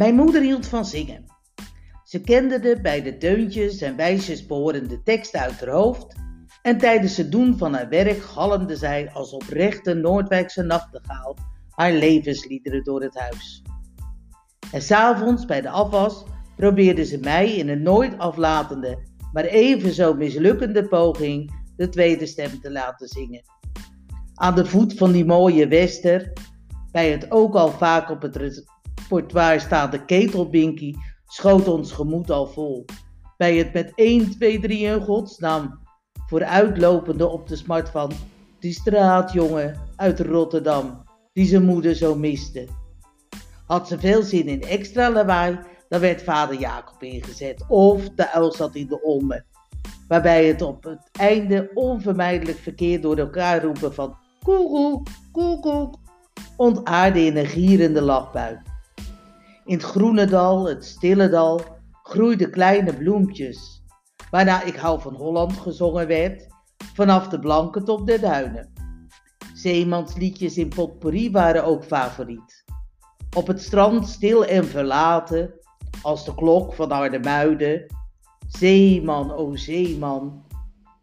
Mijn moeder hield van zingen. Ze kende de bij de deuntjes en wijsjes behorende teksten uit haar hoofd en tijdens het doen van haar werk galmde zij als oprechte Noordwijkse nachtegaal haar levensliederen door het huis. En s'avonds bij de afwas probeerde ze mij in een nooit aflatende, maar even zo mislukkende poging de tweede stem te laten zingen. Aan de voet van die mooie wester, bij het ook al vaak op het repertoire staande ketelbinkie, schoot ons gemoed al vol. Bij het met 1, 2, 3 in godsnaam vooruitlopende op de smart van die straatjongen uit Rotterdam, die zijn moeder zo miste. Had ze veel zin in extra lawaai, dan werd vader Jacob ingezet of de uil zat in de olmen. Waarbij het op het einde onvermijdelijk verkeer door elkaar roepen van koekoek, koekoek, ontaarde in een gierende lachbui. In het groene dal, het stille dal, groeiden kleine bloempjes, waarna Ik hou van Holland gezongen werd, vanaf de blanke tot de duinen. Zeemansliedjes in potpourri waren ook favoriet. Op het strand stil en verlaten, als de klok van Arnhemuiden. Zeeman, o zeeman,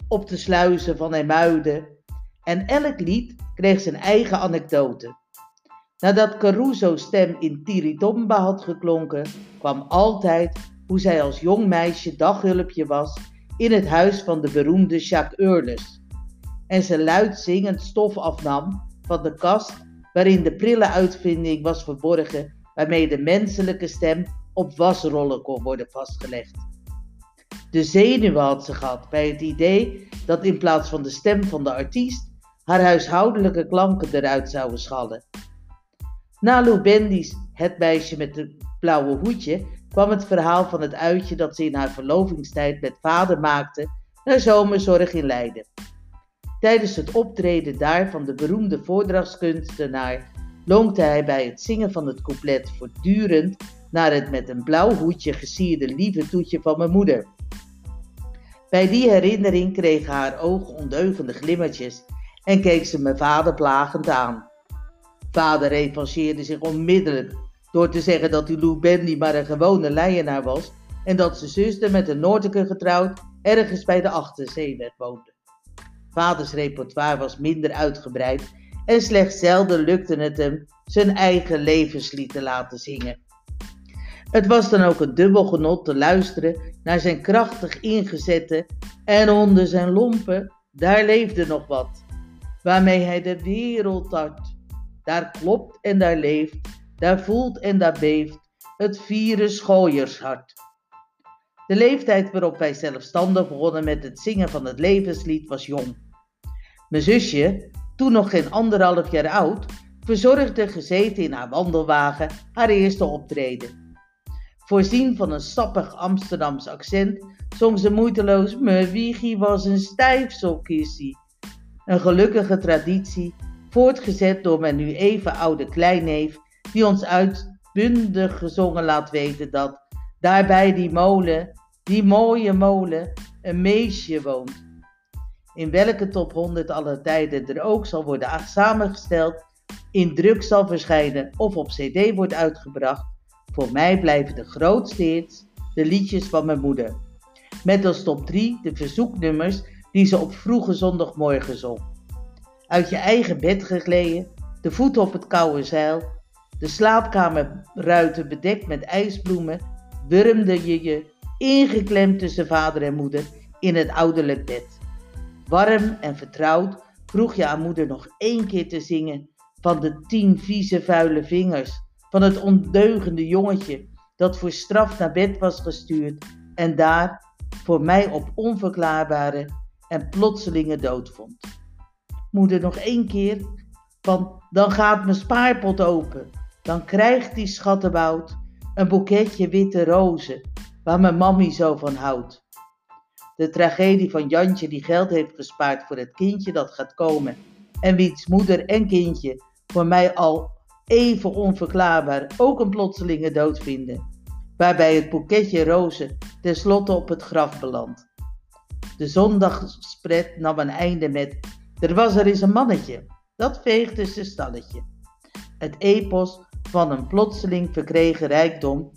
op de sluizen van Emuiden. En elk lied kreeg zijn eigen anekdote. Nadat Caruso's stem in Tiridomba had geklonken, kwam altijd hoe zij als jong meisje daghulpje was in het huis van de beroemde Jacques Eurles. En ze luid zingend stof afnam van de kast waarin de prille uitvinding was verborgen waarmee de menselijke stem op wasrollen kon worden vastgelegd. De zenuwen had ze gehad bij het idee dat in plaats van de stem van de artiest haar huishoudelijke klanken eruit zouden schallen. Na Lou Bendy's Het meisje met het blauwe hoedje kwam het verhaal van het uitje dat ze in haar verlovingstijd met vader maakte naar zomerzorg in Leiden. Tijdens het optreden daar van de beroemde voordrachtskunstenaar lonkte hij bij het zingen van het couplet voortdurend naar het met een blauw hoedje gesierde lieve toetje van mijn moeder. Bij die herinnering kregen haar ogen ondeugende glimmertjes en keek ze mijn vader plagend aan. Vader revancheerde zich onmiddellijk door te zeggen dat die Lou Bendy maar een gewone leienaar was en dat zijn zuster met een Noordiker getrouwd ergens bij de Achterzeeweg woonde. Vaders repertoire was minder uitgebreid en slechts zelden lukte het hem zijn eigen levenslied te laten zingen. Het was dan ook een dubbel genot te luisteren naar zijn krachtig ingezette en onder zijn lompen, daar leefde nog wat, waarmee hij de wereld tart. Daar klopt en daar leeft, daar voelt en daar beeft het vieren schooiershart. De leeftijd waarop wij zelfstandig begonnen met het zingen van het levenslied was jong. Mijn zusje, toen nog geen anderhalf jaar oud, verzorgde gezeten in haar wandelwagen haar eerste optreden. Voorzien van een sappig Amsterdams accent zong ze moeiteloos: Me wiegie was een stijfselkissie. Een gelukkige traditie, voortgezet door mijn nu even oude kleinneef, die ons uitbundig gezongen laat weten dat daarbij die molen, die mooie molen, een meisje woont. In welke top 100 aller tijden er ook zal worden samengesteld, in druk zal verschijnen of op CD wordt uitgebracht, voor mij blijven de grootste hits de liedjes van mijn moeder. Met als top 3 de verzoeknummers die ze op vroege zondagmorgen zong. Uit je eigen bed gegleden, de voeten op het koude zeil, de slaapkamerruiten bedekt met ijsbloemen, wurmde je je ingeklemd tussen vader en moeder in het ouderlijk bed. Warm en vertrouwd vroeg je aan moeder nog één keer te zingen van de tien vieze vuile vingers van het ondeugende jongetje dat voor straf naar bed was gestuurd en daar voor mij op onverklaarbare en plotselinge dood vond. Moeder nog één keer, want dan gaat mijn spaarpot open. Dan krijgt die schattenbout een boeketje witte rozen waar mijn mammy zo van houdt. De tragedie van Jantje die geld heeft gespaard voor het kindje dat gaat komen en wiens moeder en kindje voor mij al even onverklaarbaar ook een plotselinge dood vinden, waarbij het boeketje rozen tenslotte op het graf belandt. De zondagspret nam een einde met er was er eens een mannetje, dat veegde zijn stalletje. Het epos van een plotseling verkregen rijkdom,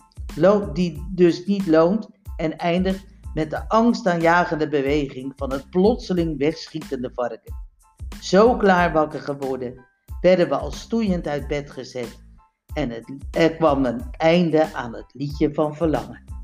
die dus niet loont en eindigt met de angstaanjagende beweging van het plotseling wegschietende varken. Zo klaar wakker geworden, werden we al stoeiend uit bed gezet en het, er kwam een einde aan het liedje van verlangen.